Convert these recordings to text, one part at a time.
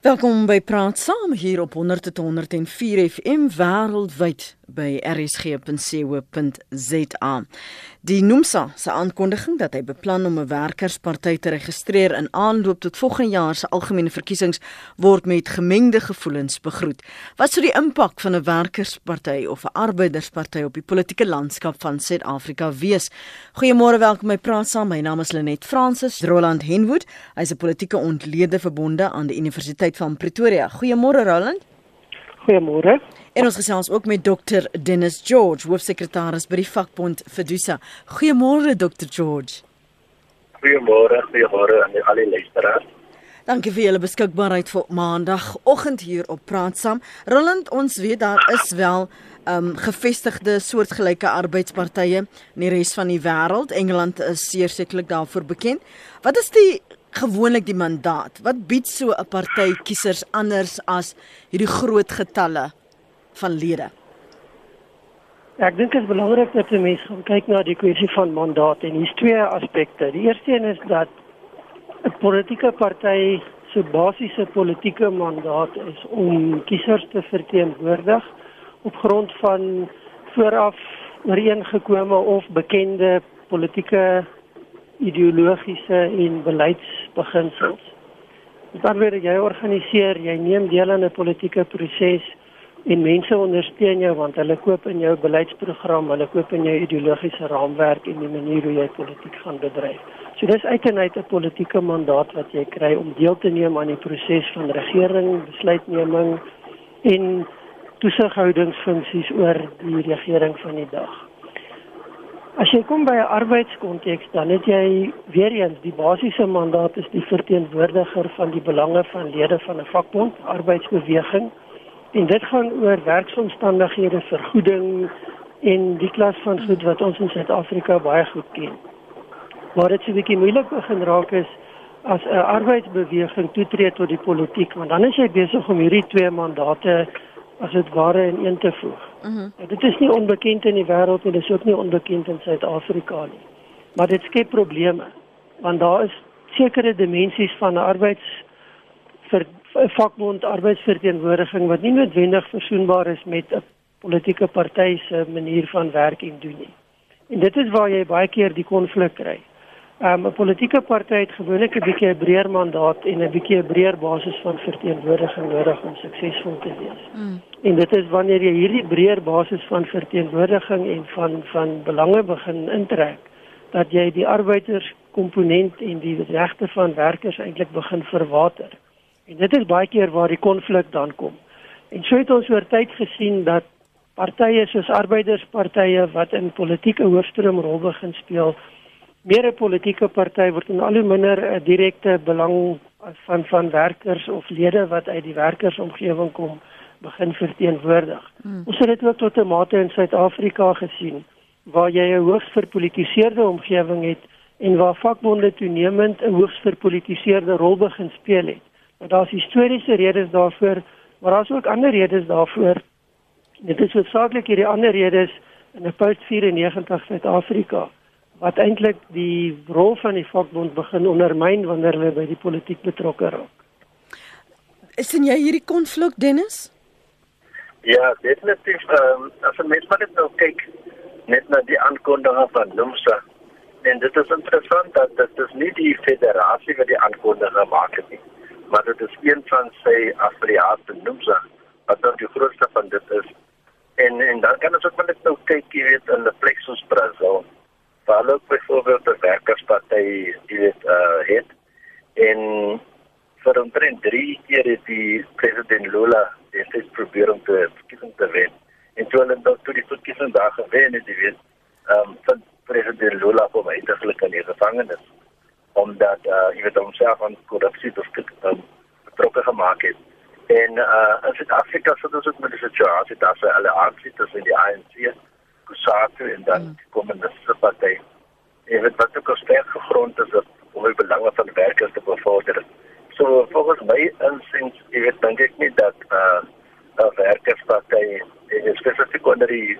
Welkom by Praat Saam hier op 100.104 FM wêreldwyd by rsg.co.za. Die NUMSA se aankondiging dat hy beplan om 'n werkersparty te registreer in aanloop tot volgende jaar se algemene verkiesings word met gemengde gevoelens begroet. Wat sou die impak van 'n werkersparty of 'n arbeidersparty op die politieke landskap van Suid-Afrika wees? Goeiemôre, welkom by Praat Saam. My naam is Lenet Fransis Roland Henwood. Hy's 'n politieke ontlede verbonde aan die Universiteit van Pretoria. Goeiemôre Roland. Goeiemôre. En ons gesels ook met Dr Dennis George, hoofsekretaris by die vakbond Fidusa. Goeiemôre Dr George. Goeiemôre, goeiemôre aan al die luisteraars. Dankie vir julle beskikbaarheid vir maandagooggend hier op Praat Saam. Roland, ons weet daar is wel um gevestigde soortgelyke arbeidspartye in die res van die wêreld. Engeland is sekerlik daarvoor bekend. Wat is die gewoonlik die mandaat? Wat bied so 'n party kiesers anders as hierdie groot getalle van lede? Ek dink dit is belangrik dat mense gaan kyk na die kwessie van mandaat en hier's twee aspekte. Die eerste een is dat 'n politieke party se basiese politieke mandaat is om kiesers te verteenwoordig op grond van vooraf ooreengekome of bekende politieke ideologiese en beleidsbeginsels. Dit word jy organiseer, jy neem deel aan 'n politieke proses en mense ondersteun jou want hulle koop in jou beleidsprogram, hulle koop in jou ideologiese raamwerk en die manier hoe jy politiek gaan bedryf. So dis uiteindelik 'n politieke mandaat wat jy kry om deel te neem aan die proses van regering, besluitneming en toesighoudingsfunksies oor die regering van die dag. As jy kom by 'n arbeidskonteks, dan het jy weer eens die basiese mandaat is die verteenwoordiger van die belange van lede van 'n vakbond, arbeidsbeweging En dit gaan oor werksomstandighede, vergoeding en die klas van goed wat ons in Suid-Afrika baie goed ken. Maar dit se bietjie moeilik begin raak is as 'n arbeidsbeweging toetree tot die politiek, want dan is jy besig om hierdie twee mandate as dit ware in een te voeg. Mhm. Mm dit is nie onbekend in die wêreld en dit is ook nie onbekend in Suid-Afrika nie. Maar dit skep probleme want daar is sekere dimensies van arbeids vir 'n vakbond arbeidsverteenwoordiging wat nie noodwendig versoenbaar is met 'n politieke party se manier van werk en doen nie. En dit is waar jy baie keer die konflik kry. Um, 'n Politieke party het gewoonlik 'n bietjie 'n breër mandaat en 'n bietjie 'n breër basis van verteenwoordiging nodig om suksesvol te wees. Mm. En dit is wanneer jy hierdie breër basis van verteenwoordiging en van van belange begin intrek dat jy die arbeiders komponent en die regte van werkers eintlik begin verwater. En dit is baie keer waar die konflik dan kom. En so het ons oor tyd gesien dat partye soos arbeiderspartye wat in politieke hoofstroom rol begin speel, meer 'n politieke party word en al hoe minder 'n direkte belang van van werkers of lede wat uit die werkersomgewing kom begin verteenwoordig. Hmm. Ons het dit ook tot 'n mate in Suid-Afrika gesien waar jy 'n hoogs verpolitiseerde omgewing het en waar vakbonde toenemend 'n hoogs verpolitiseerde rol begin speel het. Maar daar's historiese redes daarvoor, maar daar's ook ander redes daarvoor. Dit is hoofsaaklik hierdie ander redes in 'n post-94 Suid-Afrika wat eintlik die rol van die vakbond begin ondermyn wanneer hulle by die politiek betrokke raak. Is jy hierdie konflik Dennis? Ja, definitief. Ehm um, as 'n mens maar net nou kyk net na die aankondiging van Lumsa en dit is interessant dat dit is nie die federasie wat die aankondiging het nie maar dit is een van sy affiliate Nomsa wat dan die grootste van dit is. En en dan kan ons ook net nou kyk jy weet in die Plexus Brazil. Waar ook byvoorbeeld die werkersparty die het uh het en vir omtrent drie keer het die president Lula dit probeer om te verkiesing te wen. En toe hulle dan toe die verkiesing daar gewen het, jy weet, ehm um, van president Lula kom eintlik in die gevangenis omdat uh jy weet homself aan korrupsie um, betrokke gemaak het. En uh in Suid-Afrika sit ons ook met die situasie dat se alle aksie tussen die ANC, Kusatu en dan mm. die Kommuniste Party. En dit wat ook sterk gegrond is om die belange van werkers te bevorder. So volgens my insiens, jy weet dink ek nie dat uh 'n werkersparty en spesifiek onder die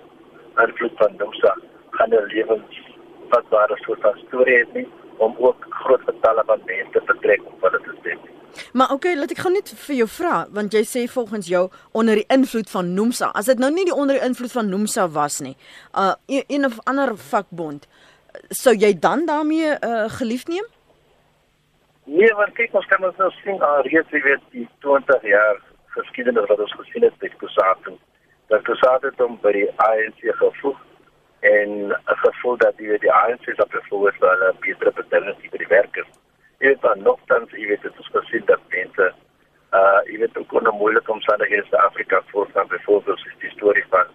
invloed van Nomsa gaan 'n lewens wat ware soort van storie het nie om ook groot getalle van mense te betrek om hulle te stem. Maar okay, laat ek gaan net vir jou vra want jy sê volgens jou onder die invloed van Nomsa. As dit nou nie die onder die invloed van Nomsa was nie, uh een of ander vakbond, sou jy dan daarmee uh gelief neem? Nee, want kyk ons kan ons nou sien al reeds jy weet die 20 jaar geskiedenis wat ons gesien het met Kusatu. Dat Kusatu het hom by die ANC gevoeg en 'n gevoel dat die die ANC se bevoegd vir 'n beter bedingings vir die werkers. Jy weet dan nogtans jy weet dit is gesien dat mense uh jy weet ook onder moeilike omstandighede in Afrika voorstaan byvoorbeeld is die storie van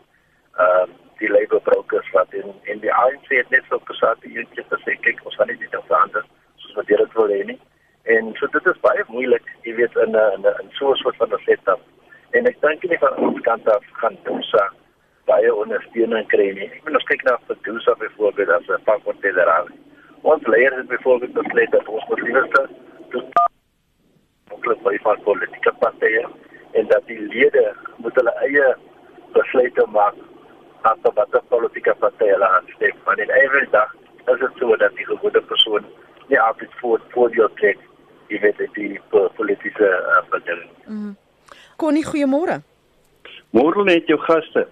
uh die labor brokers wat in in die ANC het net so Kusatu eendag gesê kyk ons gaan nie dit verander soos wat dit wil hê nie. En so dit is baie moeilik, jy weet in 'n in 'n so 'n soort van setup. En ek dink nie van ons kant af gaan ons baie ondersteuning kry nie. Ek bedoel ons kyk na Fedusa byvoorbeeld as 'n pak van federaal. Ons leiers het byvoorbeeld besluit dat ons moet liewerste ongelukkig baie van politieke partye en dat die lede moet hulle eie besluite maak as tot watter politieke partye hulle aanstem. Maar in ewe dag is dit so dat die gewone persoon nie altyd voor voor jou trek jy weet die politieke uh, beding. Mm. Connie, goeiemôre. Môre net jou gaste.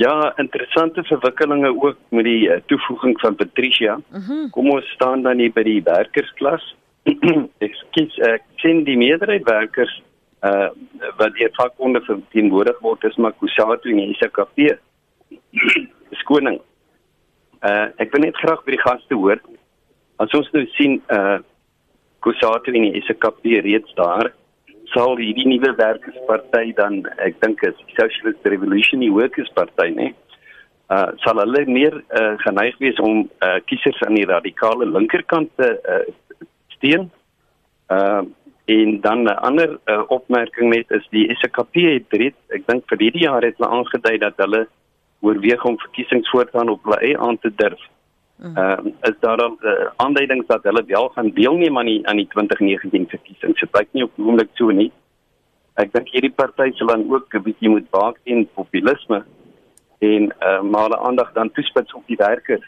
Ja, interessante verwikkelinge ook met die uh, toevoeging van Patricia. Mm -hmm. Kom ons staan dan hier by die werkersklas. ek kies ek sien die meerderheid werkers uh wat die vakbonde verteenwoordig word is maar Kusatu en ISKP. Skoning. Uh ek wil net graag by die gaste hoor. As ons nou sien uh Kusatu en die SKP reeds daar sal hierdie nuwe werkersparty dan ek dink is Socialist Revolutionary Workers Party nê uh sal hulle meer uh, geneig wees om uh, kiesers aan die radikale linkerkant te uh, steun uh en dan 'n ander uh, opmerking net is die SKP het reeds ek dink vir hierdie jaar het hulle aangedui dat hulle oorweeg om verkiesings voortaan op hulle eie aan te durf Ehm uh, is daar dan uh, aanduidings dat hulle wel gaan deelneem aan die aan die 2019 verkiesings. Dit lyk nie op die oomblik so nie. Ek dink hierdie party sal dan ook 'n bietjie moet waak teen populisme en eh uh, maar hulle aandag dan toespits op die werkers.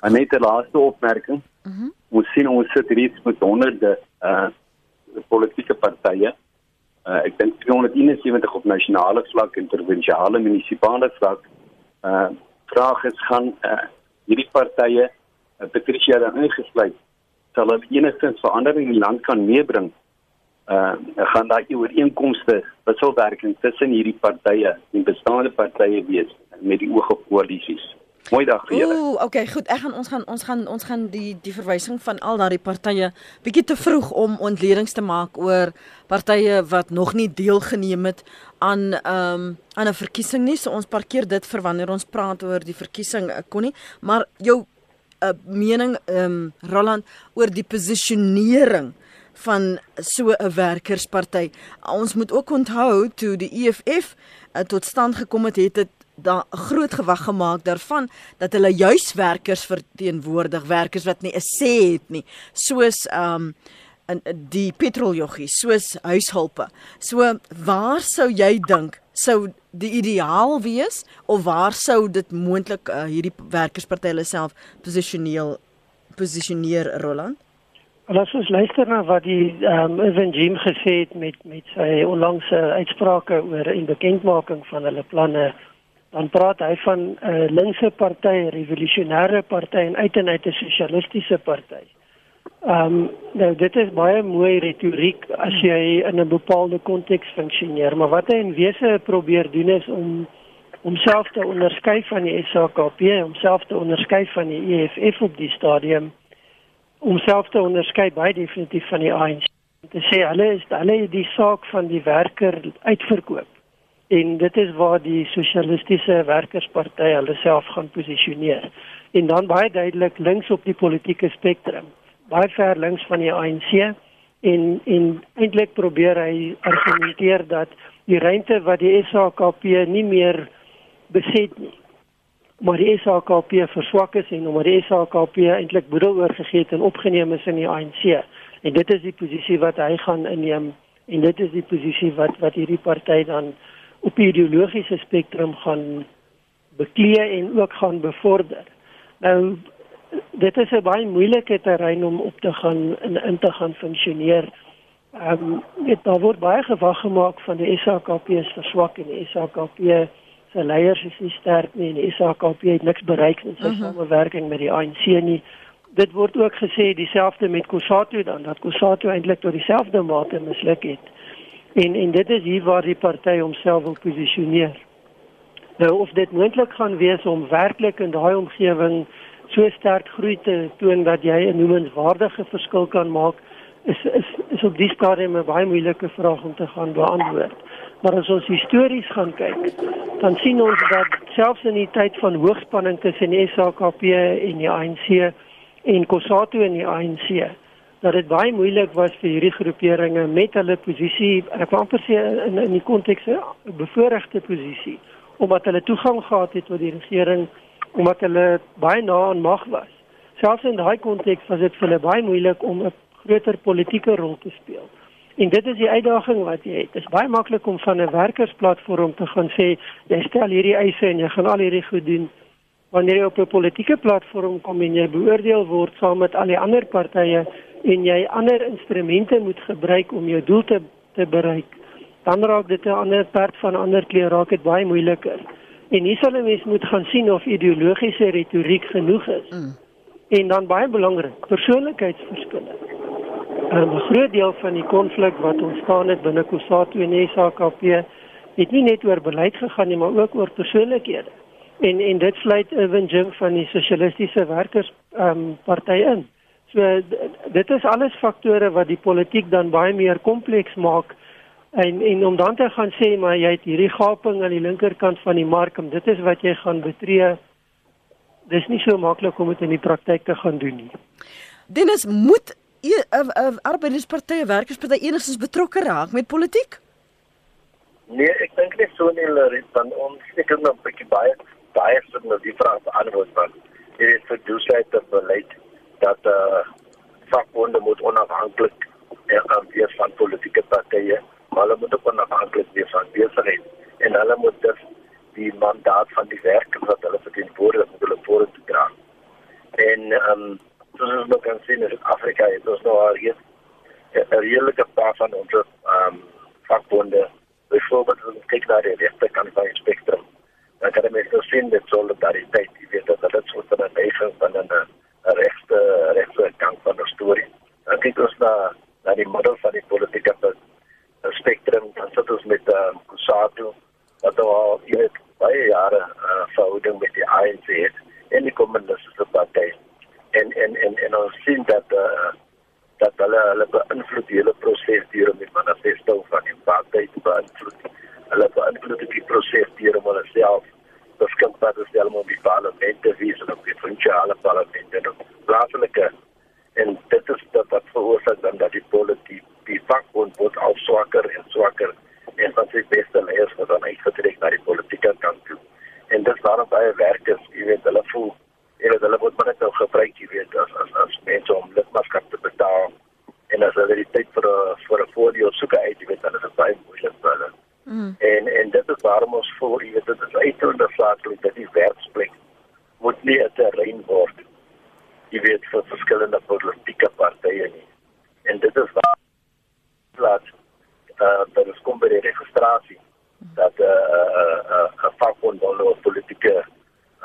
En net 'n laaste opmerking. Mhm. Mm ons sien ons sit reeds met honderde eh uh, politieke partye. Uh, ek dink 371 op nasionale vlak en provinsiale munisipale vlak. Eh uh, vraag is gaan eh uh, hierdie partye uh, Patricia dan ingesluit sal hulle enigstens verandering in die land kan meebring. Uh gaan daai ooreenkomste wisselwerking tussen hierdie partye en bestaande partye wees met die oog op koalisies. Mooi dag vir julle. Ooh, okay, goed. Ek gaan ons gaan ons gaan ons gaan die die verwysing van al daardie partye bietjie te vroeg om ontledings te maak oor partye wat nog nie deelgeneem het aan ehm um, aan 'n verkiesing nie. So ons parkeer dit vir wanneer ons praat oor die verkiesing eh, kon nie. Maar jou uh, eh, mening ehm um, Roland oor die posisionering van so 'n werkersparty. Ons moet ook onthou toe die EFF uh, tot stand gekom het, het dit daar groot gewag gemaak daarvan dat hulle juis werkers verteenwoordig, werkers wat nie 'n sê het nie, soos ehm um, in die petroljoggie, soos huishulpe. So waar sou jy dink sou die ideaal wees of waar sou dit moontlik uh, hierdie werkersparty hulle self posisioneel posisioneer Roland? Laat ons luister na wat die ehm um, Evan Jim gesê het met met sy onlangse uitsprake oor 'n bekendmaking van hulle planne dan praat hy van 'n uh, linkse party, revolusionêre party en uit en uit 'n sosialistiese party. Ehm um, nou dit is baie mooi retoriek as jy in 'n bepaalde konteks funksioneer, maar wat hy in wese probeer doen is om homself te onderskei van die SAKP, homself te onderskei van die EFF op die stadium, homself te onderskei baie definitief van die ANC. Dit sê hulle is hulle die saak van die werker uitverkoop. En dit is waar die sosialistiese werkersparty hulle self gaan posisioneer en dan baie duidelik links op die politieke spektrum baie ver links van die ANC en en eintlik probeer hy argumenteer dat die rente wat die SAKP nie meer beset nie maar die SAKP verswak is en omdat die SAKP eintlik boedel oorgegee het en opgeneem is in die ANC en dit is die posisie wat hy gaan inneem en dit is die posisie wat wat hierdie party dan op die ideologiese spektrum gaan beklee en ook gaan bevorder. Nou dit is 'n baie moeilike terrein om op te gaan in in te gaan funksioneer Ehm um, dit daar word baie gewag gemaak van die SAKP se verswak en die SAKP se leiers is nie sterk nie en die SAKP het niks bereik in sy uh mhm. -huh. samewerking met die ANC nie. Dit word ook gesê dieselfde met Kusatu dan dat Kusatu eintlik tot dieselfde mate misluk het. En en dit is hier waar die party homself wil posisioneer. Nou of dit moontlik gaan wees om werklik in daai omgewing so sterk groei te toon dat jy 'n noemenswaardige verskil kan maak is is is op die stadium 'n baie moeilike vraag om te gaan beantwoord. Maar as ons histories gaan kyk, dan sien ons dat selfs in die tyd van hoogspanning tussen die SAKP en die ANC en COSATU en die ANC, dat dit baie moeilik was vir hierdie groeperinge met hulle posisie, ek wil amper sê in in die konteks 'n bevoordeelde posisie, omdat hulle toegang gehad het tot die regering, omdat hulle baie na aan mag was. Selfs in daai konteks was dit vir hulle baie moeilik om 'n groter politieke rol te speel. En dit is die uitdaging wat jy het. Dit is baie maklik om van 'n werkersplatform te gaan sê jy stel hierdie eise en jy gaan al hierdie goed doen. Wanneer jy op 'n politieke platform kom en jy beoordeel word saam met al die ander partye en jy ander instrumente moet gebruik om jou doel te te bereik, dan raak dit 'n ander perd van ander kleur raak dit baie moeiliker. En hier sal 'n mens moet gaan sien of ideologiese retoriek genoeg is. Mm. En dan baie belangrik, persoonlikheidsverskille. 'n groot deel van die konflik wat ontstaan het binne Kusatu en SAKP het nie net oor beleid gegaan nie, maar ook oor persoonlikhede. En en dit sluit Irwin Jing van die Sosialistiese Werkers ehm um, party in. So dit is alles faktore wat die politiek dan baie meer kompleks maak en en om dan te gaan sê maar jy het hierdie gaping aan die linkerkant van die mark en dit is wat jy gaan betree. Dis nie so maklik om dit in die praktyk te gaan doen nie. Dennis moet 'n uh, uh, arbeiderspartye, werkersparty enigstens betrokke raak met politiek? Nee, ek dink nie so nie, Larry, van ons ek het nog 'n bietjie baie baie vir nou die vraag beantwoord want dit is vir doelheid te beleid dat eh uh, vakbonde moet onafhanklik wees van politieke partye, maar hulle moet ook onafhanklik wees van besigheid en hulle moet dus die mandaat van die werkers wat hulle verteenwoordig moet hulle vorentoe dra. En ehm um, soos ons nog kan sien in Suid-Afrika het ons nou al hier 'n reële paar van ons ehm um, vakbonde byvoorbeeld as ons kyk na die regte kant van die spektrum dan kan jy nou sien dat solidariteit jy weet dat dit so 'n nation van 'n regte regte kant van die storie dan kyk ons na na die model van die politieke spektrum dan sit ons met ehm um, Kusatu wat al jy weet baie jare uh, verhouding met die ANC het en die kommuniste party en en en en ons sien dat uh, dat hulle hulle beïnvloed die hele proses deur om die manifesto van die party te beïnvloed. Hulle beïnvloed die proses deur om hulle self beskikbaar te stel om die parlement te wees en op die provinsiale parlement en op plaaslike en dit is dat wat veroorsaak dan dat die politiek die vakbond word al swakker en swakker en van sy beste leiers wat dan uitgetrek na die politieke kant toe. En dit is daarom baie werkers, jy weet, hulle voel en dit hulle word maar net nou gebruik jy weet as as as mense om lidmaatskap te betaal en as hulle die tyd vir 'n vir 'n voordeel soek uit jy weet dan is dit baie moeilik vir hulle mm. en en dit is waarom ons voor jy weet dit is uitonder saaklik dat die werksplek moet nie 'n terrein word jy weet vir verskillende politieke partye nie en dit is waar plaas uh, dat is kom by die registrasie dat 'n uh, uh, uh, uh, vakbond wil nou politieke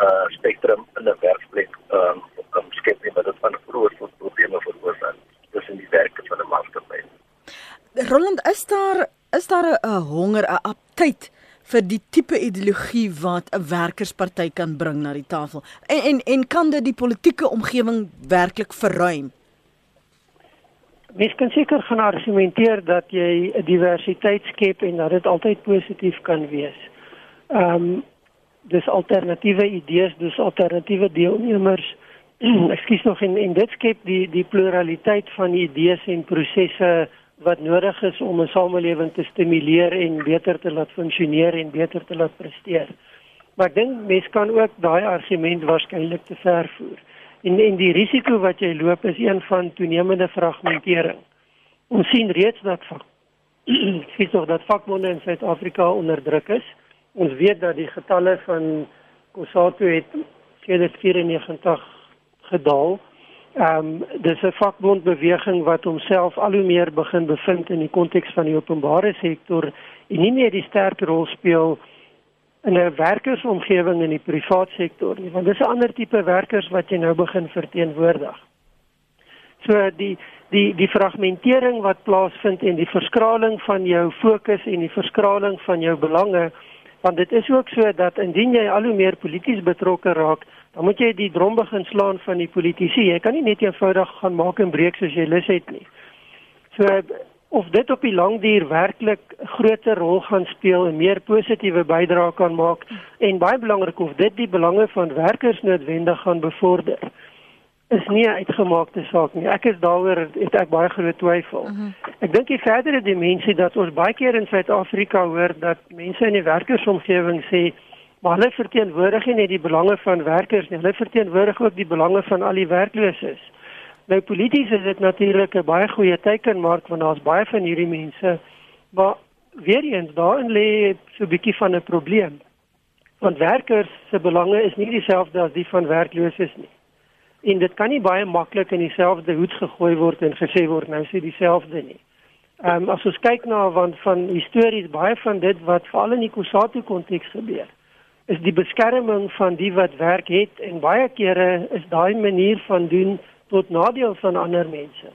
uh spektrum in 'n werksplek um um skep nie maar dit van groot probleme veroorsaak tussen die werkers van 'n maatskappy. Roland, is daar is daar 'n honger, 'n aptyd vir die tipe ideologie wat 'n werkersparty kan bring na die tafel? En en en kan dit die politieke omgewing werklik verruim? Mens kan seker gaan argumenteer dat jy 'n diversiteit skep en dat dit altyd positief kan wees. Ehm um, dis alternatiewe idees, dis alternatiewe deelnemers. Ekskuus nog en, en dit skep die die pluraliteit van idees en prosesse wat nodig is om 'n samelewing te stimuleer en beter te laat funksioneer en beter te laat presteer. Maar ek dink mense kan ook daai argument waarskynlik te ver voer. En en die risiko wat jy loop is een van toenemende fragmentering. Ons sien reeds dat vak sien dat vakbonde in Suid-Afrika onder druk is. Ons weet dat die getalle van Kosato het sedert 94 gedaal Ehm um, dis 'n vakbondbeweging wat homself al hoe meer begin bevind in die konteks van die openbare sektor en nie meer die sterk rol speel in 'n werkersomgewing in die privaat sektor nie, want dis 'n ander tipe werkers wat jy nou begin verteenwoordig. So die die die fragmentering wat plaasvind en die verskraling van jou fokus en die verskraling van jou belange want dit is ook so dat indien jy al hoe meer polities betrokke raak, dan moet jy die drom begin slaan van die politici. Jy kan nie net eenvoudig gaan maak en breek soos jy lus het nie. So of dit op die lang duur werklik groter rol gaan speel en meer positiewe bydrae kan maak en baie belangrik of dit die belange van werkers noodwendig gaan bevorder is nie 'n uitgemaakte saak nie. Ek is daaroor het ek baie groot twyfel. Uh -huh. Ek dink die verdere dimensie dat ons baie keer in Suid-Afrika hoor dat mense in die werkersomgewing sê maar hulle verteenwoordig nie net die belange van werkers nie, hulle verteenwoordig ook die belange van al die werklooses. Nou polities is dit natuurlik 'n baie goeie teikenmark want daar's baie van hierdie mense, maar weer eens daarin lê so 'n bietjie van 'n probleem. Want werkers se belange is nie dieselfde as die van werklooses nie en dit kan nie baie maklik in dieselfde hoed gegooi word en gesê word nou sê dieselfde nie. Ehm um, as ons kyk na want van histories baie van dit wat veral in die Kusatu konteks gebeur is die beskerming van die wat werk het en baie kere is daai manier van doen tot nadeel van ander mense.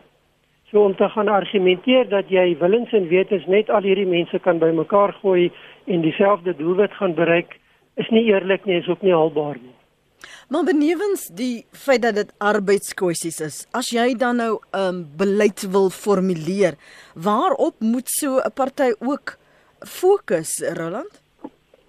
So om te gaan argumenteer dat jy willens en wetens net al hierdie mense kan bymekaar gooi en dieselfde doelwit gaan bereik is nie eerlik nie, is ook nie haalbaar nie. Maar benewens die feit dat dit arbeidskwessies is, as jy dan nou 'n um, beleid wil formuleer, waarop moet so 'n party ook fokus, Roland?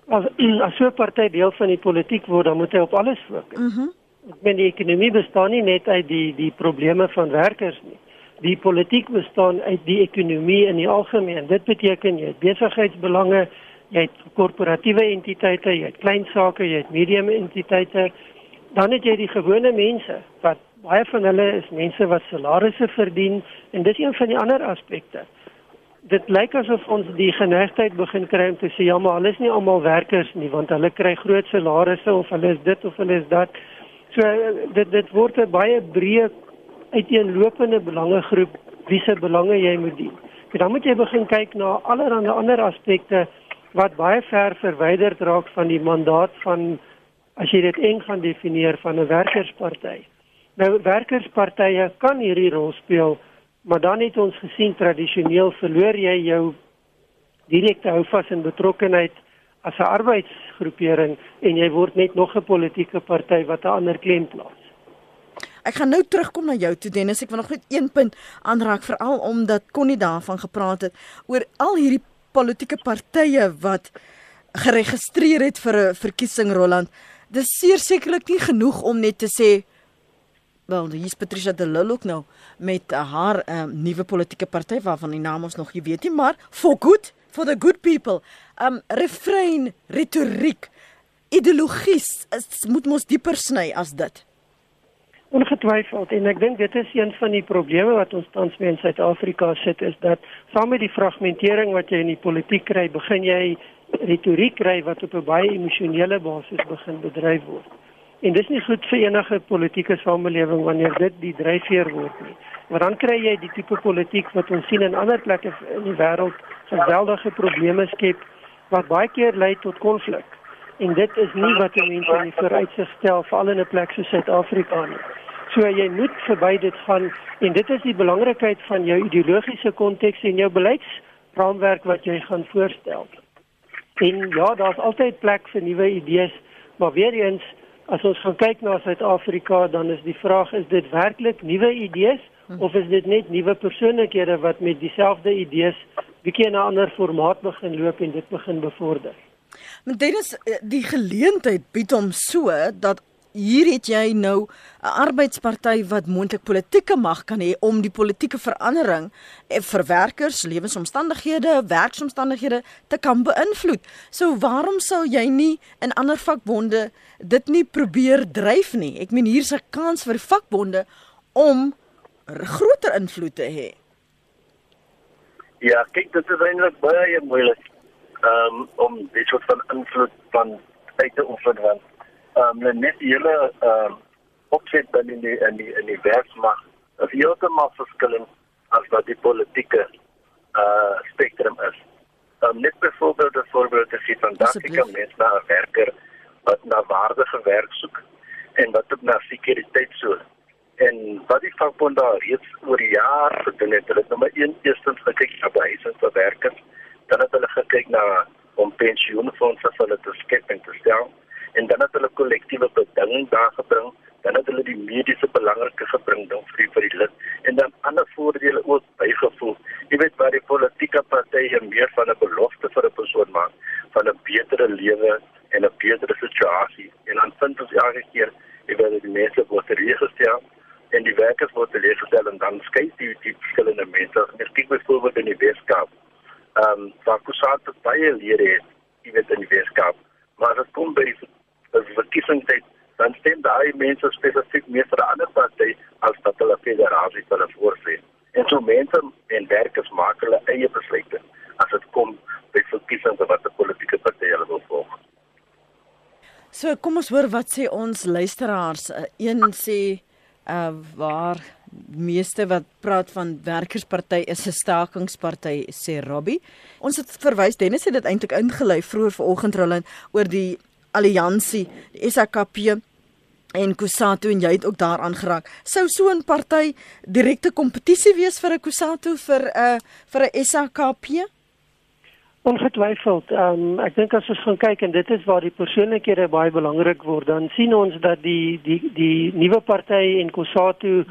As as so 'n party deel van die politiek word, dan moet hy op alles fokus. Mhm. Mm Ek meen die ekonomie bestaan nie net uit die die probleme van werkers nie. Die politiek bestaan uit die ekonomie in die algemeen. Dit beteken jy het besigheidsbelange, jy het korporatiewe entiteite, jy het klein sake, jy het medium entiteite dan het jy die gewone mense wat baie van hulle is mense wat salarisse verdien en dis een van die ander aspekte. Dit lyk asof ons die geneigtheid begin kry om te sê ja maar hulle is nie almal werkers nie want hulle kry groot salarisse of hulle is dit of hulle is dat. So dit dit word 'n baie breë uiteenlopende belangegroep wie se belange jy moet dien. En dan moet jy begin kyk na allerlei ander aspekte wat baie ver verwyderd raak van die mandaat van as jy dit eng gaan definieer van 'n werkersparty. Nou werkerspartye kan hierdie rol speel, maar dan het ons gesien tradisioneel verloor jy jou direkte houvas en betrokkenheid as 'n arbeidsgroepering en jy word net nog 'n politieke party wat 'n ander klem plaas. Ek gaan nou terugkom na jou toe Dennis, ek wil nog net een punt aanraak veral omdat Connie daarvan gepraat het oor al hierdie politieke partye wat geregistreer het vir 'n verkiesing Roland. Dis sekerlik nie genoeg om net te sê wel hier's Patricia de Lille ook nou met uh, haar um, nuwe politieke party waarvan die naam ons nog nie weet nie maar for good for the good people um refrein retoriek ideologies is moet mos dieper sny as dit Ongetwyfeld en ek dink dit is een van die probleme wat ons tans mee in Suid-Afrika sit is dat saam met die fragmentering wat jy in die politiek kry, begin jy retoriek kry wat op 'n baie emosionele basis begin bedryf word. En dis nie goed vir enige politieke samelewing wanneer dit die dryfveer word nie. Want dan kry jy die tipe politiek wat ons sien in ander plekke in die wêreld geweldige probleme skep wat baie keer lei tot konflik. En dit is nie wat mense in die vooruitsig stel veral in 'n plek soos Suid-Afrika nie. So jy moet verby dit gaan en dit is die belangrikheid van jou ideologiese konteks en jou beleidsraamwerk wat jy gaan voorstel. En ja, daar's altyd plek vir nuwe idees, maar weer eens as ons gaan kyk na Suid-Afrika, dan is die vraag is dit werklik nuwe idees. Of is dit net nuwe persoonlikhede wat met dieselfde idees bietjie in 'n ander formaat begin loop en dit begin bevorder? Maar dit is eh, die geleentheid bied hom so dat hier het jy nou 'n arbeidsparty wat moontlik politieke mag kan hê om die politieke verandering eh, vir werkers, lewensomstandighede, werksomstandighede te kan beïnvloed. So waarom sou jy nie in ander vakbonde dit nie probeer dryf nie? Ek meen hier's 'n kans vir vakbonde om groter invloed te hê. Ja, kyk, dit is eintlik baie moeilik um, om dit soort van invloed van uit te oefen want ehm um, net die hele ehm uh, opset binne in die in die in die werksmag is heeltemal verskillend as wat die politieke uh spektrum is. Um, net byvoorbeeld 'n voorbeeld te gee van daardie mense na 'n werker wat na waardige werk soek en wat ook na sekuriteit soek. En wat die vakbond daar reeds oor jare gedoen het, hulle het nommer 1 eerstens gekyk na behuising vir werkers, dan het hulle gekyk na om pensioenfondse vir hulle te skep en te stel en dan het hulle kollektiewe bedinging daar gebring dan het hulle die mediese belangrike gebring dan vir vir die lid en dan ander voordele ook bygevoeg. Jy weet waar die politieke partye meer van 'n belofte vir 'n persoon maak van 'n betere lewe en 'n betere situasie en dan vind ons elke keer jy weet die mense word tereeggestel en die werkers word tereeggestel en dan skei die die verskillende mense. Ek kyk byvoorbeeld in die Weskaap. Ehm um, waar kusat baie lede het, jy weet in die Weskaap. Maar dit kom by 'n verkiesingstyd dan stem daai mense spesifiek meer vir 'n ander party as wat hulle federasie hulle voorsien. En so mense en werkers maak hulle eie besluite as dit kom by verkiesings wat 'n politieke party hulle wil volg. So kom ons hoor wat sê ons luisteraars. Uh, een sê uh waar meeste wat praat van werkersparty is 'n stakingsparty sê Robbie. Ons het verwys Dennis het dit eintlik ingelei vroeër vanoggend Roland oor die alliansie die SAKP en Kusatu en jy het ook daaraan geraak. Sou so 'n party direkte kompetisie wees vir 'n Kusatu vir 'n uh, vir 'n SAKP? Ongetwyfeld. Um, ek dink as ons gaan kyk en dit is waar die persoonlikhede baie belangrik word, dan sien ons dat die die die nuwe party en Kusatu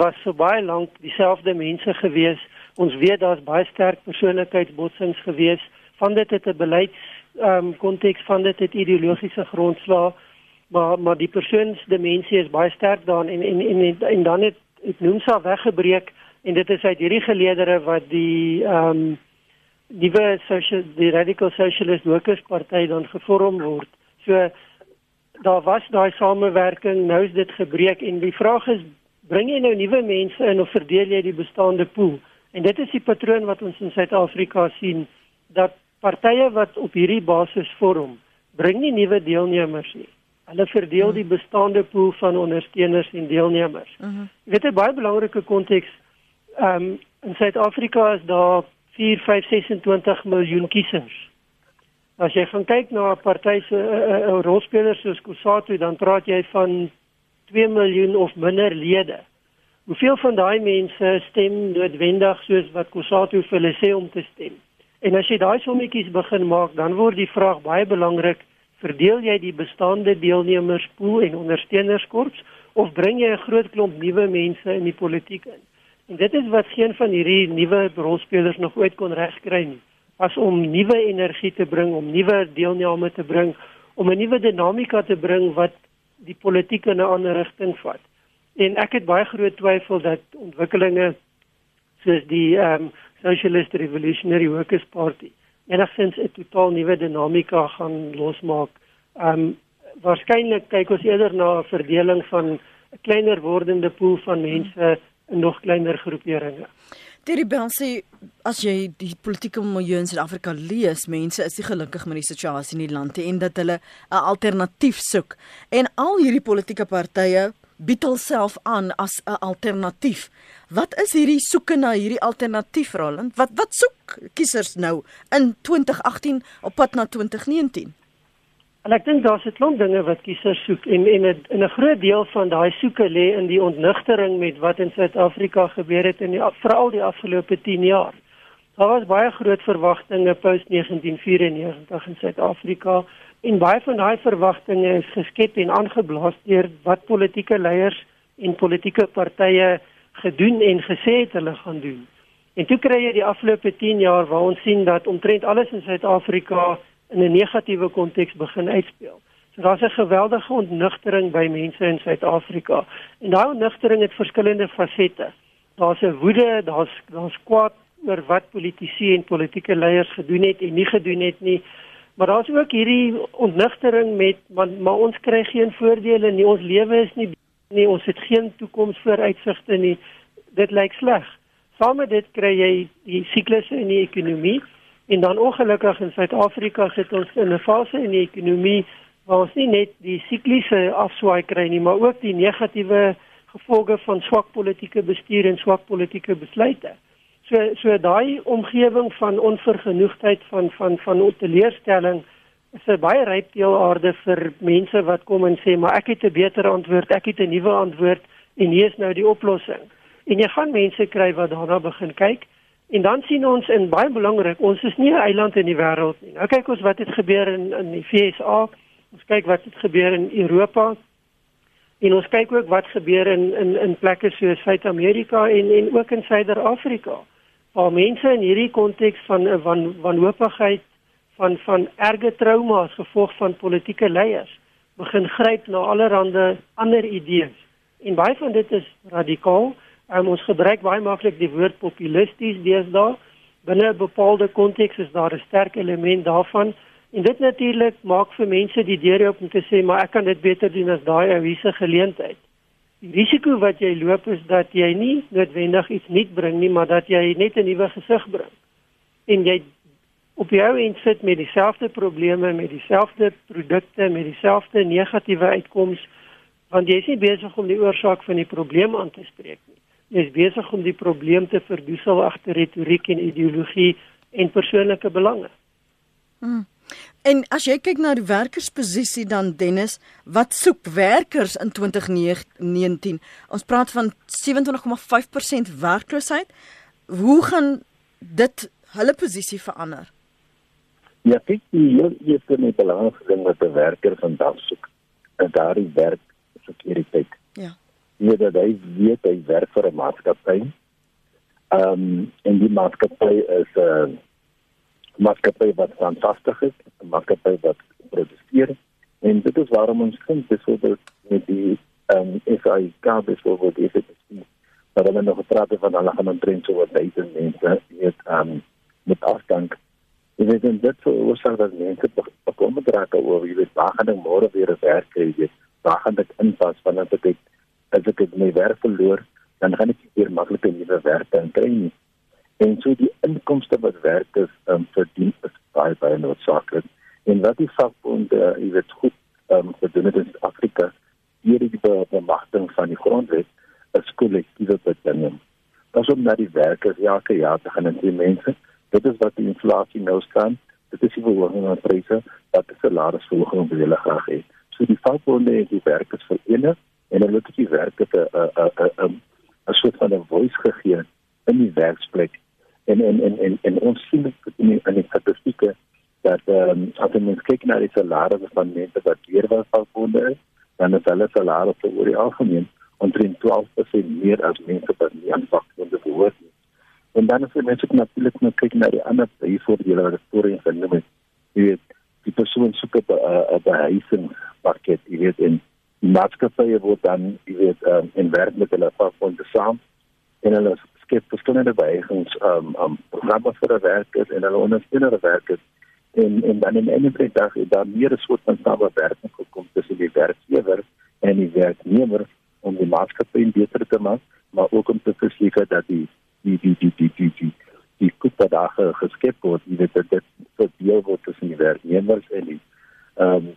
was so baie lank dieselfde mense gewees. Ons weet daar's baie sterk persoonlikheidsbotsings gewees. Van dit het 'n beleids ehm um, konteks van dit het ideologiese grondslag maar maar die persoonsdimensie is baie sterk daar en en en en dan het ek noem sa weggebreek en dit is uit hierdie geleedere wat die ehm um, nuwe social die radical socialist workers party dan gevorm word. So daar was daai samewerking, nou is dit gebreek en die vraag is bring jy nou nuwe mense in of verdeel jy die bestaande pool? En dit is die patroon wat ons in Suid-Afrika sien dat partye wat op hierdie basis vorm, bring nie nuwe deelnemers nie. Hulle verdeel die bestaande pool van ondersteuners en deelnemers. Uh -huh. Jy weet 'n baie belangrike konteks. Ehm um, in Suid-Afrika is daar 4, 5, 26 miljoen kiesers. As jy gaan kyk na 'n party se uh, uh, rolspelers soos Kusatu, dan praat jy van 2 miljoen of minder lede. Hoeveel van daai mense stem noodwendig soos wat Kusatu vir hulle sê om te stem? En as jy daai sommetjies begin maak, dan word die vraag baie belangrik verdeel jy die bestaande deelnemers pool en ondersteunerskorps of bring jy 'n groot klomp nuwe mense in die politiek in? En dit is wat geen van hierdie nuwe rolspelers nog ooit kon regkry nie. As om nuwe energie te bring, om nuwe deelname te bring, om 'n nuwe dinamika te bring wat die politiek in 'n ander rigting vat. En ek het baie groot twyfel dat ontwikkelinge soos die ehm um, Socialist Revolutionary Workers Party enigstens 'n totaal nuwe dinamika gaan losmaak. Um waarskynlik kyk ons eerder na 'n verdeling van 'n kleiner wordende pool van mense in nog kleiner groeperinge. Terry Belsi, as jy die politieke milieu in Suid-Afrika lees, mense is nie gelukkig met die situasie in die land nie en dat hulle 'n alternatief soek. En al hierdie politieke partye bied hulself aan as 'n alternatief. Wat is hierdie soeke na hierdie alternatief Roland? Wat wat soek kiesers nou in 2018 op pad na 2019? En ek dink daar's 'n klomp dinge wat kiesers soek en en 'n 'n groot deel van daai soeke lê in die ontnigtering met wat in Suid-Afrika gebeur het in die veral die afgelope 10 jaar. Daar was baie groot verwagtinge post 1994 in Suid-Afrika En baie van daai verwagtinge is geskep en aangeblaas deur wat politieke leiers en politieke partye gedoen en gesê het hulle gaan doen. En toe kry jy die afgelope 10 jaar waar ons sien dat omtrent alles in Suid-Afrika in 'n negatiewe konteks begin uitspeel. So daar's 'n geweldige ontnugtering by mense in Suid-Afrika. En daai ontnugtering het verskillende fasette. Daar's 'n woede, daar's daar's kwaad oor wat politici en politieke leiers gedoen het en nie gedoen het nie. Maar daar's ook hierdie ontnigtering met want maar ons kry geen voordele nie. Ons lewe is nie nie, ons het geen toekomsvooruitsigte nie. Dit lyk sleg. Saam met dit kry jy die siklusse in die ekonomie en dan ongelukkig in Suid-Afrika sit ons in 'n fase in die ekonomie waar ons nie net die sikliese afswaai kry nie, maar ook die negatiewe gevolge van swak politieke bestuur en swak politieke besluite. So so daai omgewing van onvergenoegdheid van van van teleurstelling is 'n baie ryp deelaarde vir mense wat kom en sê maar ek het 'n beter antwoord, ek het 'n nuwe antwoord en hier is nou die oplossing. En jy gaan mense kry wat daarna begin kyk en dan sien ons in baie belangrik, ons is nie 'n eiland in die wêreld nie. Nou kyk ons wat het gebeur in in die VSA Ons kyk wat het gebeur in Europa en ons kyk ook wat gebeur in in in plekke soos Suid-Amerika en en ook in Suider-Afrika. Waar mense in hierdie konteks van van wanhoopigheid van van erge trauma as gevolg van politieke leiers begin gryp na allerlei ander idees. En baie van dit is radikaal. Um, ons gebruik baie maklik die woord populisties deesdae. Binne 'n bepaalde konteks is daar 'n sterk element daarvan. En dit natuurlik maak vir mense die deur oop om te sê maar ek kan dit beter doen as daai ou wiese geleentheid. Die risiko wat jy loop is dat jy nie noodwendig iets nuut bring nie, maar dat jy net 'n nuwe gesig bring. En jy op jou end sit met dieselfde probleme, met dieselfde produkte, met dieselfde negatiewe uitkomste want jy is nie besig om die oorsaak van die probleem aan te spreek nie. Is besig om die probleem te verdoesel agter retoriek en ideologie en persoonlike belange. Hmm. En as jy kyk na die werkersposisie dan Dennis, wat soek werkers in 2019? Ons praat van 27,5% werkloosheid. Hoe gaan dit hulle posisie verander? Ja, kyk, die eerste en belangrikste ding wat 'n werker vandag soek, is daardie werk sekuriteit. Ja. Nie dat hy weet hy werk vir 'n maatskappy. Ehm um, en die maatskappy is 'n uh, maatskappy wat fantasties is, 'n maatskappy wat produseer. En dit is waarom ons vind byvoorbeeld met die ehm um, SAIK byvoorbeeld is dit is maar hulle nog gepraat van hulle gaan omtrent so wat duisend mense weet ehm um, met afdank. Jy weet en dit sou oorsaak dat mense bekommerd raak oor wie weet waar gaan ek môre weer werk kry, jy weet, waar gaan ek inpas? Wanneer ek as ek my werk verloor, dan gaan ek nie weer maklik 'n nuwe werk kry nie. En so die inkomste wat werkers um, verdien is baie baie noodsaaklik. En wat die vakbonde, uh, jy weet goed, um, gedoen het in Afrika, hier die bemagtiging van die grondwet is kollektiewe bedinging. Pas om na die werkers elke jaar te gaan en die mense, dit is wat die inflasie nou staan. Dit is die verhoging van pryse wat die salarisverhoging wil hulle graag hê. So die vakbonde en die werkers verenig en hulle het die werkers 'n 'n 'n 'n soort van 'n voice gegee in die werksplek en en en en, en ons sien dit in die, in die statistieke dat ehm um, as ons kyk na die salarisse van mense wat weer was vakbonde is, dan is hulle salarisse oor die algemeen omtrent 12% meer as mense wat nie aan vakbonde behoort nie. En dan is dit mense wat natuurlik moet kyk na die ander voordele wat ek voorheen genoem het. Jy weet, die persoon soek op 'n behuisingspakket, jy weet, en maatskappye word dan, jy weet, um, in werk met hulle vakbonde saam en hulle skep verskillende bewegings um um programme vir werkers en hulle ondersteuner werkers. En en dan in enige dag is daar meer 'n soort van samewerking gekom tussen die werkgewer en die werknemer om die maatskappy beter te maak maar ook om te verseker dat die die die die die die die die kupa daar geskep word jy weet dat dit verdeel word tussen die werknemers en die um en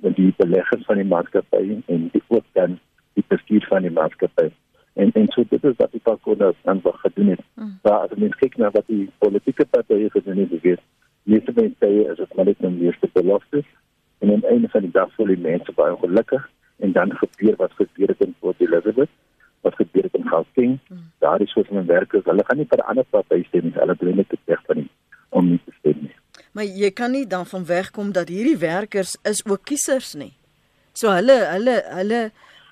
die beleggers van die maatskappy en die ook dan die bestuur van die maatskappy en en so dit is wat die pakone dan wat gedoen het. Mm. Maar as mens kyk na wat die politieke partye gedoen het, weet meeste mense sê is dit maar net 'n meeste beloftes en aan een van die dag voel die mense baie ongelukkig en dan gebeur wat gebeur het in Port Elizabeth wat gebeur het in Gauteng. Mm. Daar is soos 'n werkers, hulle gaan nie vir ander party stem nie, hulle doen net reg van nie om nie te stem nie. Maar jy kan nie dan van wegkom dat hierdie werkers is ook kiesers nie. So hulle hulle hulle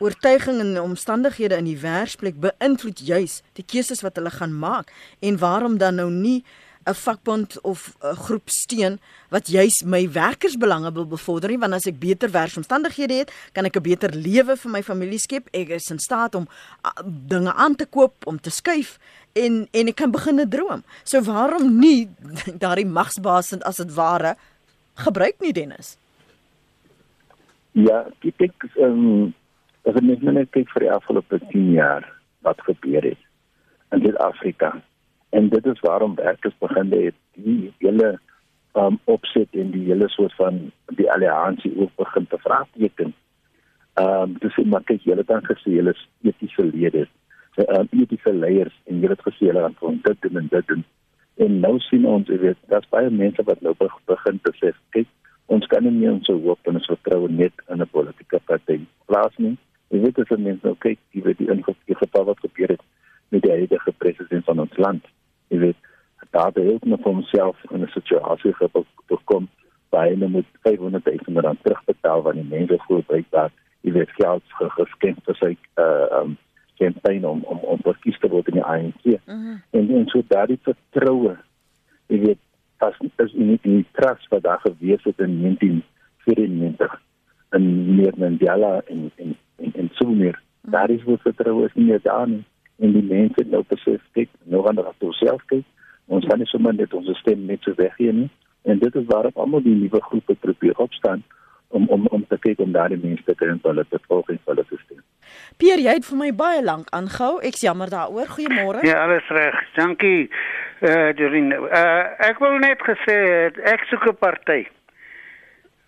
oortuiging en omstandighede in die werksplek beïnvloed juis die keuses wat hulle gaan maak en waarom dan nou nie 'n vakbond of 'n groep steun wat juis my werkersbelange wil bevorder nie want as ek beter werksomstandighede het, kan ek 'n beter lewe vir my familie skep. Ek is in staat om dinge aan te koop, om te skuif en en ek kan begin droom. So waarom nie daardie magsbaas as dit ware gebruik nie Dennis? Ja, ek ek ehm um ek net net kyk vir die afgelope 10 jaar wat gebeur het in Suid-Afrika. En dit is waarom werkers begin het die hele um opset en die hele soort van die alliansie ook begin te vraagteken. Ehm um, dis maar kyk julle dan gesê julle etiese leerders, um, etiese leiers en julle het gesê julle gaan van dit doen en dit doen. En nou sien ons jy weet daar's baie mense wat nou begin sê kyk ons kan nie meer ons hoop en ons vertroue net in 'n politieke party plaas nie. Jy weet as mense nou kyk, jy weet die ingevolge geval wat gebeur het met die huidige president van ons land. Jy weet daar het hulle net vir homself in 'n situasie gekom waar hy moet 500 000 rand terugbetaal van die mense voor breekbaar. Jy weet geld geskenk vir sy uh um campaign om om om verkies te word in die ANC. Mm -hmm. En en so daardie vertroue jy weet pas is nie die trust wat daar gewees het in 1994 in meer Mandela en en en, en so meer. Mm -hmm. Daar is wat vertroue is nie meer daar nie. En die mense nou besef kyk, nou gaan hulle op self kyk Ons kan nie sommer net ons stem net so weggee nie. En dit is waarop almal die nuwe groepe probeer opstaan om om om te kyk om daardie mense te kry en hulle te volg en hulle te steun. Pierre, jy het vir my baie lank aangehou. Ek's jammer daaroor. Goeiemôre. Ja, alles reg. Dankie. Eh uh, Dorien. Eh uh, ek wil net gesê ek soek 'n party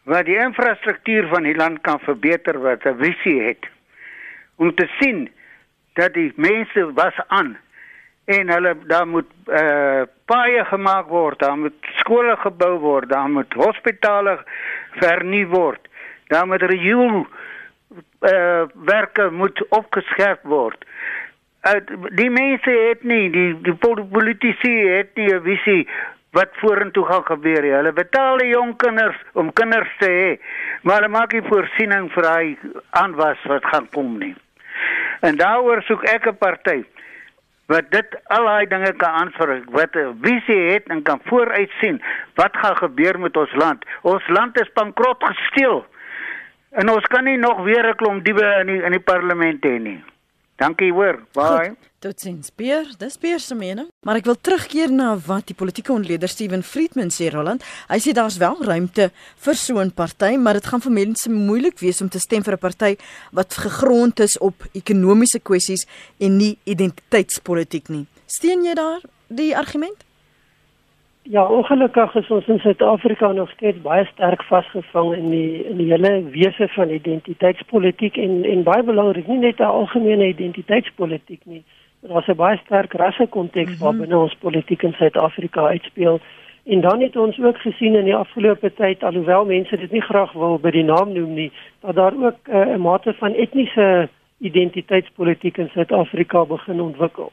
wat die infrastruktuur van die land kan verbeter wat 'n visie het om te sien dat die mense was aan en hulle daar moet eh uh, paaie gemaak word, daar moet skole gebou word, daar moet hospitale vernuwe word. Daar moet eh uh, werke moet opgeskerp word. Uit die mense het nie die die politici het nie 'n visie wat vorentoe gaan gebeur nie. Hulle betaal die jong kinders om kinders te hê, maar hulle maak nie voorsiening vir hy aanwas wat gaan kom nie. En daaroor soek ek 'n party wat dit al daai dinge kan aanspreek wat 'n visie het en kan vooruit sien wat gaan gebeur met ons land. Ons land is bankrot gesteel. En ons kan nie nog weer 'n klomp diewe in die, in die parlement hê nie. Dankie hoor. Bye. Tot sins Pier, dis Pier se mening. Maar ek wil terugkeer na wat die politieke ontleder Steven Friedman sê Roland. Hy sê daar's wel ruimte vir so 'n party, maar dit gaan vir mense moeilik wees om te stem vir 'n party wat gegrond is op ekonomiese kwessies en nie identiteitspolitiek nie. Steun jy daar die argument? Ja, ongelukkig is ons in Suid-Afrika nog steeds baie sterk vasgevang in die in die hele wese van identiteitspolitiek en en baie belangrik nie net 'n algemene identiteitspolitiek nie, maar daar's 'n baie sterk rasse konteks mm -hmm. waarbinne ons politiek in Suid-Afrika uitspeel. En dan het ons ook gesien in die afgelope tyd alhoewel mense dit nie graag wil by die naam noem nie, dat daar ook uh, 'n mate van etniese identiteitspolitiek in Suid-Afrika begin ontwikkel.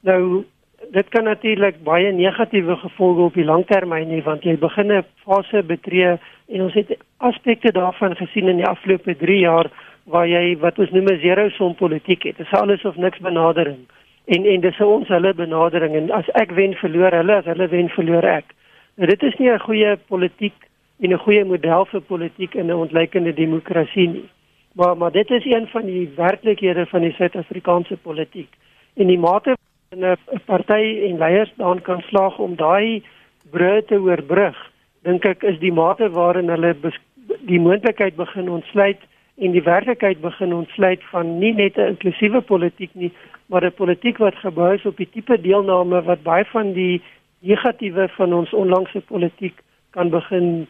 Nou dit kan natuurlik baie negatiewe gevolge op die langtermyn hê want jy begin 'n fase betree en ons het aspekte daarvan gesien in die afgelope 3 jaar waar jy wat ons noem 'n zero som politiek het. Dit is alles of niks benadering. En en dis ons hulle benadering en as ek wen verloor hulle, as hulle wen verloor ek. Nou dit is nie 'n goeie politiek en 'n goeie model vir politiek in 'n ontleikende demokrasie nie. Maar maar dit is een van die werklikhede van die Suid-Afrikaanse politiek. En die mate en 'n party en leiers daan kan slaag om daai brûe te oorbrug, dink ek is die mate waarin hulle die moontlikheid begin ontsluit en die werklikheid begin ontsluit van nie net 'n inklusiewe politiek nie, maar 'n politiek wat gebou is op die tipe deelname wat baie van die negatiewe van ons onlangse politiek kan begin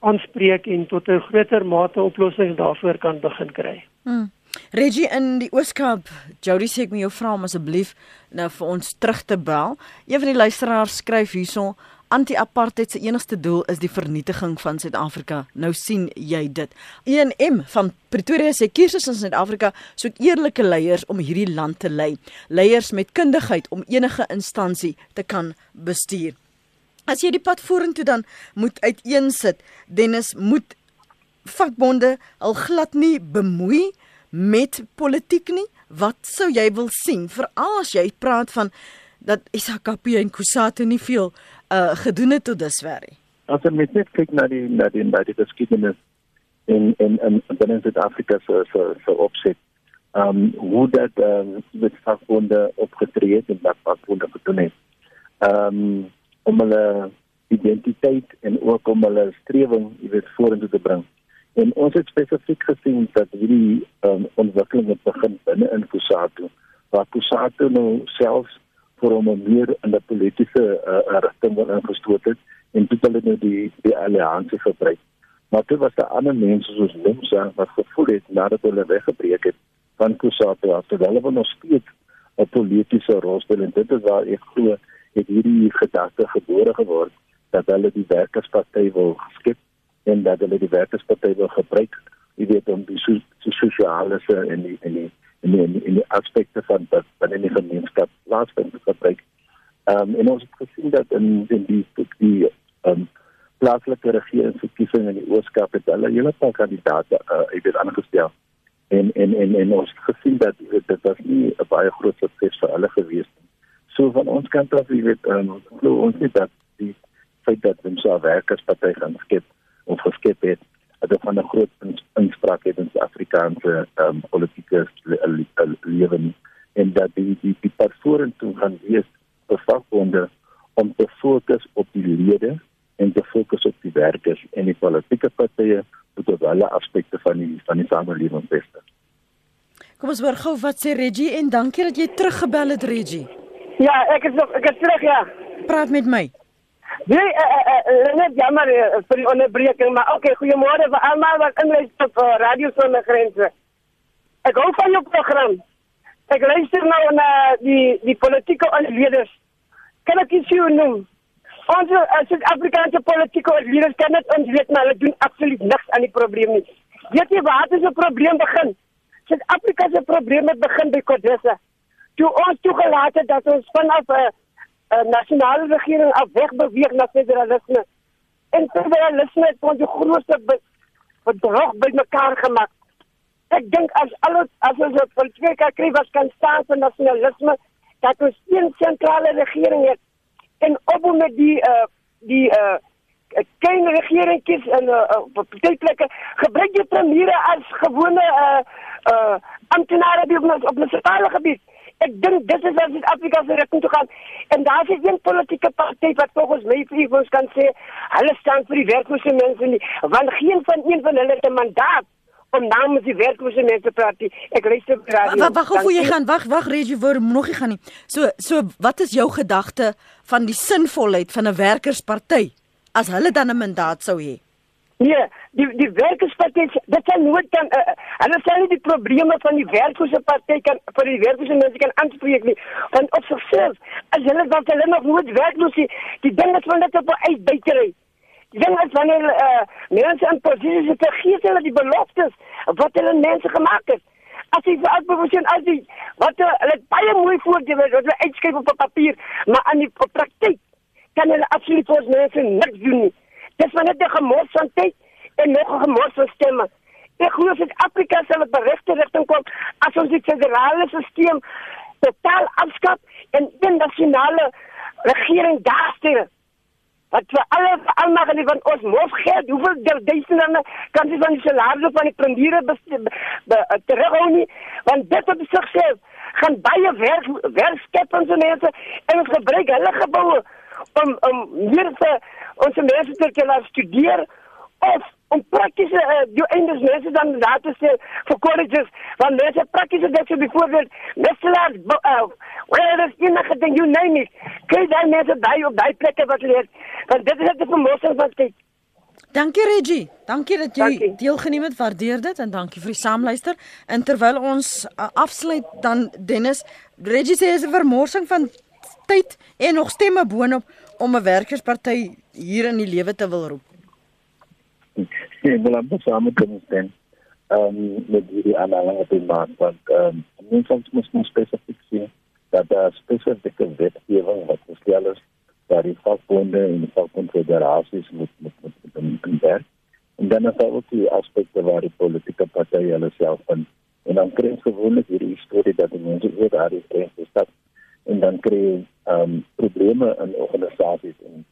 aanspreek en tot 'n groter mate oplossings daarvoor kan begin kry. Hmm. Reggie in die Ooskaap, Jody sê ek moet jou vra om asseblief nou vir ons terug te bel. Een van die luisteraars skryf hierson Anti-apartheid se enigste doel is die vernietiging van Suid-Afrika. Nou sien jy dit. 1M van Pretoria sê kiesers in Suid-Afrika soek eerlike leiers om hierdie land te lei. Leiers met kundigheid om enige instansie te kan bestuur. As jy die pad vorentoe dan moet uiteensit, Dennis moet vakbonde al glad nie bemoei met politiek nie? Wat sou jy wil sien veral as jy praat van dat SAKP en Kusatu nie veel uh gedoen het tot dusver nie? As jy net kyk na die na die na die geskiedenis in in in binne Suid-Afrika so so so opset. Um hoe dat ehm um, met vakbonde opgetree het en wat vakbonde gedoen het. Um om hulle identiteit en ook om hulle strewing, jy weet, vorentoe te bring. En ons het spesifiek gesien dat hierdie um, ontwikkeling het begin binne in Kusatu, waar Kusatu nou selfs vir hom meer in 'n politieke uh, rigting wil ingestoot het en toe hulle nou die die alliansie gebruik. Maar toe was daar ander mense soos Limsa wat gevoel het nadat hulle weggebreek het van Kusatu af, dat hulle nog steeds 'n politieke rol speel en dit is waar ek glo het hierdie gedagte gebore geword dat hulle die werkersparty wil skep en dat hulle die werkersparty wil gebruik, jy weet om die sosiale en die en die en die, en die aspekte van dat van die gemeenskap plaasvind te gebruik. Ehm um, en ons het gesien dat in in die die ehm um, plaaslike regeringsverkiesing in die Ooskaap het hulle hele paar kandidaate uh ek weet aangestel. En en en en ons het gesien dat dit was nie 'n baie groot sukses vir hulle gewees nie. So van ons kant af, jy weet, ehm um, glo ons nie dat die feit dat ons so 'n werkersparty gaan skep of geskep het, dat van 'n groot inspraak het in Suid-Afrikaanse ehm um, politieke lewe en dat die die die pad vorentoe gaan wees vir vakbonde om te fokus op die lede en te fokus op die werkers en die politieke partye moet op alle aspekte van die van die samelewing beste. Kom ons hoor gou wat sê Reggie en dankie dat jy teruggebel het Reggie. Ja, ek is nog ek is terug ja. Praat met my. Nee, uh, uh, uh, net jammer uh, vir die onderbreking, maar okay, goeiemôre vir almal wat inluister op uh, Radio Sonder Grense. Ek hou van jou program. Ek luister nou na die die politieke onderleiders. Kan ek iets noem? Ons as Suid-Afrikaanse politieke leerders kan net ons weet maar hulle doen absoluut niks aan die probleem nie. Weet jy waar 'n probleem begin? Suid-Afrika se probleme begin by Kodesa. Toe ons toegelaat het dat ons vanaf uh, uh, nasionale regering af weg beweeg na federalisme. En federalisme het ons die grootste bedrog by mekaar gemaak. Ek dink as alles as ons op politieke kry was kan staan vir nasionalisme, dat ons een sentrale regering het en op met die uh die uh klein regeringkies en uh partytjies gebruik jy premiere as gewone uh uh amptenare op op munisipale gebied. Ek dink dis is waar Suid-Afrika se rigting toe gaan. En daar is een politieke party wat volgens my vir ons kan sê hulle staan vir die werklose mense nie, want geen van een van hulle het 'n mandaat om namens die werklose mense te praat. Ek luister op radio. Wag, wag, hoe jy gaan? Wag, wag, Reggie, voor nog nie gaan nie. So, so wat is jou gedagte van die sinvolheid van 'n werkersparty as hulle dan 'n mandaat sou hê? Nee, die die werkersparty, dit sal nooit kan uh, hulle sal nie die probleme van die werklose party kan vir die werklose mense kan aanspreek nie. Want op sigself, as hulle dan hulle nog nooit werkloos is, die ding is van dit op uitbuitery. Die ding is wanneer uh, mense in posisies is, vergeet hulle die beloftes wat hulle mense gemaak het. As jy vir uitbewusing as die wat hulle baie mooi voorgee wat hulle uitskryf op papier, maar aan die praktyk kan hulle absoluut vir mense niks doen nie. Dis maar net 'n gemors van tyd en nog 'n gemors van stemme. Ek glo dat Afrika sal op regte rigting kom as ons die federale stelsel totaal afskaf en 'n nasionale regering daarstel. Wat vir alle almal gaan van ons mos geld, hoeveel duisende kan jy van die salarisse van die premiere terughou nie, want dit op sigself gaan baie werk werk skep ons mense en ons gebruik hulle geboue om om hier te ons mense te laat studeer of om praktiese uh, jou eindes mense dan daar te sê vir colleges want mense praktiese dit so byvoorbeeld meselaars uh, where is enige ding you name it kry dan mense by op daai plekke wat leer want dit is 'n vermoëns van tyd Dankie Reggie. Dankie dat jy deelgeneem het. Waardeer dit en dankie vir die saamluister. En terwyl ons uh, afsluit dan Dennis, Reggie sê is 'n vermorsing van tyd en nog stemme boonop om 'n werkersparty hier in die lewe te wil roep. Nee, wel aan saam met ons dan. Ehm met die aanhaling te maak want ehm um, ons moet moet spesifiek sien dat daar spesifieke wetgewing wat gestel is dat die vakbonde en die vakkonfederasies moet moet moet moet werk. En dan is daar ook die aspekte waar die politieke partye hulle self van en dan kry ons gewoonlik hierdie storie dat die mense oor daardie grense stap en dan kry um, probleme in organisasies en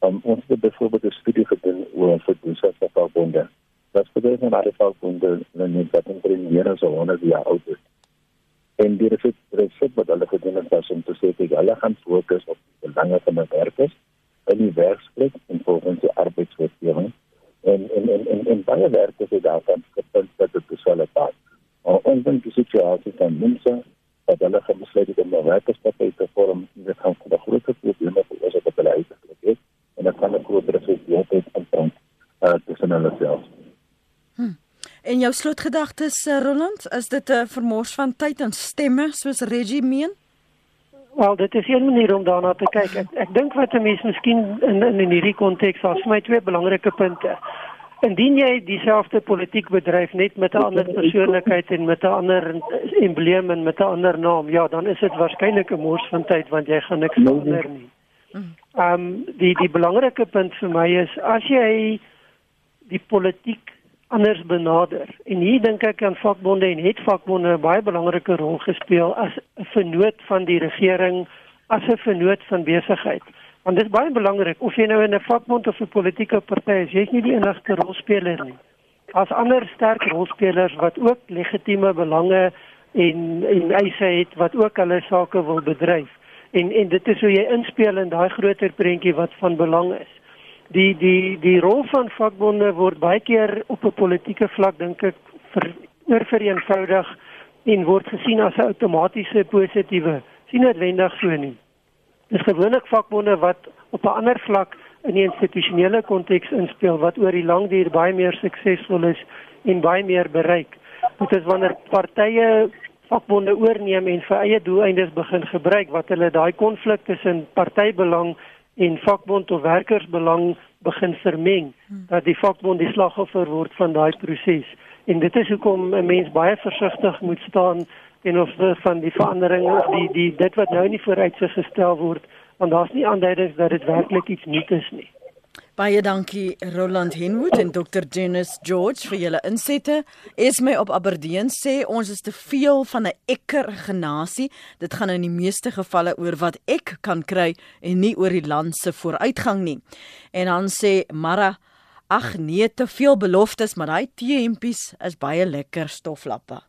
um, ons het byvoorbeeld 'n studie gedoen oor verdoesers van vakbonde. Wat beteken dat die vakbonde net dat in drie jaar so onder die oud is. En die resep resep wat hulle gedoen het was om te sê dat hulle gaan fokus op die belange van die werkers in die werksplek en volgens die arbeidswetgewing en en en en, en baie werkers het daarvan gepunt dat dit sou pas. Ons dink die situasie van mense dat hulle besluit het om 'n werkerspartyt te vorm, dit gaan vir 'n groot probleem veroorsaak op hulle uiteindelik het en dit kan 'n groot in hulle self. Hm. En jou slotgedagtes eh, Roland, is dit 'n vermors van tyd en stemme soos Reggie meen? Wel, dit is een manier om daarna te kyk. Ek, ek dink wat 'n mens miskien in in hierdie konteks daar is vir my twee belangrike punte. Indien jy dieselfde politiek bedryf net met 'n ander persoonlikheid en met 'n ander embleem en met 'n ander naam, ja, dan is dit waarskynlik 'n mors van tyd want jy gaan niks verander nie. Ehm um, die die belangrike punt vir my is as jy die politiek anders benader. En hier dink ek aan vakbonde en het vakbonde 'n baie belangrike rol gespeel as 'n vennoot van die regering, as 'n vennoot van besigheid. Want dit is baie belangrik of jy nou in 'n vakbond of 'n politieke party is, jy is nie die enigste rolspeler nie. As ander sterk rolspelers wat ook legitieme belange en en eise het wat ook hulle sake wil bedryf. En en dit is hoe jy inspel in daai groter prentjie wat van belang is die die die rol van vakbonde word baie keer op 'n politieke vlak dink ek vir oorvereenvoudig en word gesien as 'n outomatiese positiewe sien noodwendig so nie dis gewoonlik vakbonde wat op 'n ander vlak in die institusionele konteks inspel wat oor die lang duur baie meer suksesvol is en baie meer bereik dit is wanneer partye vakbonde oorneem en vir eie doeleindes begin gebruik wat hulle daai konflik tussen partybelang en vakbond of werkersbelang begin vermeng hmm. dat die vakbond die slagoffer word van daai proses en dit is hoekom 'n mens baie versigtig moet staan en of van die veranderinge of die die dit wat nou nie vooruitsig gestel word want daar's nie aanduidings dat dit werklik iets nuuts is nie Baie dankie Roland Henwood en Dr. Dennis George vir julle insette. Esme op Aberdeen sê ons is te veel van 'n ekker genasie. Dit gaan in die meeste gevalle oor wat ek kan kry en nie oor die land se vooruitgang nie. En dan sê Mara Ag nee, te veel beloftes, maar daai teempies is baie lekker stoflappe.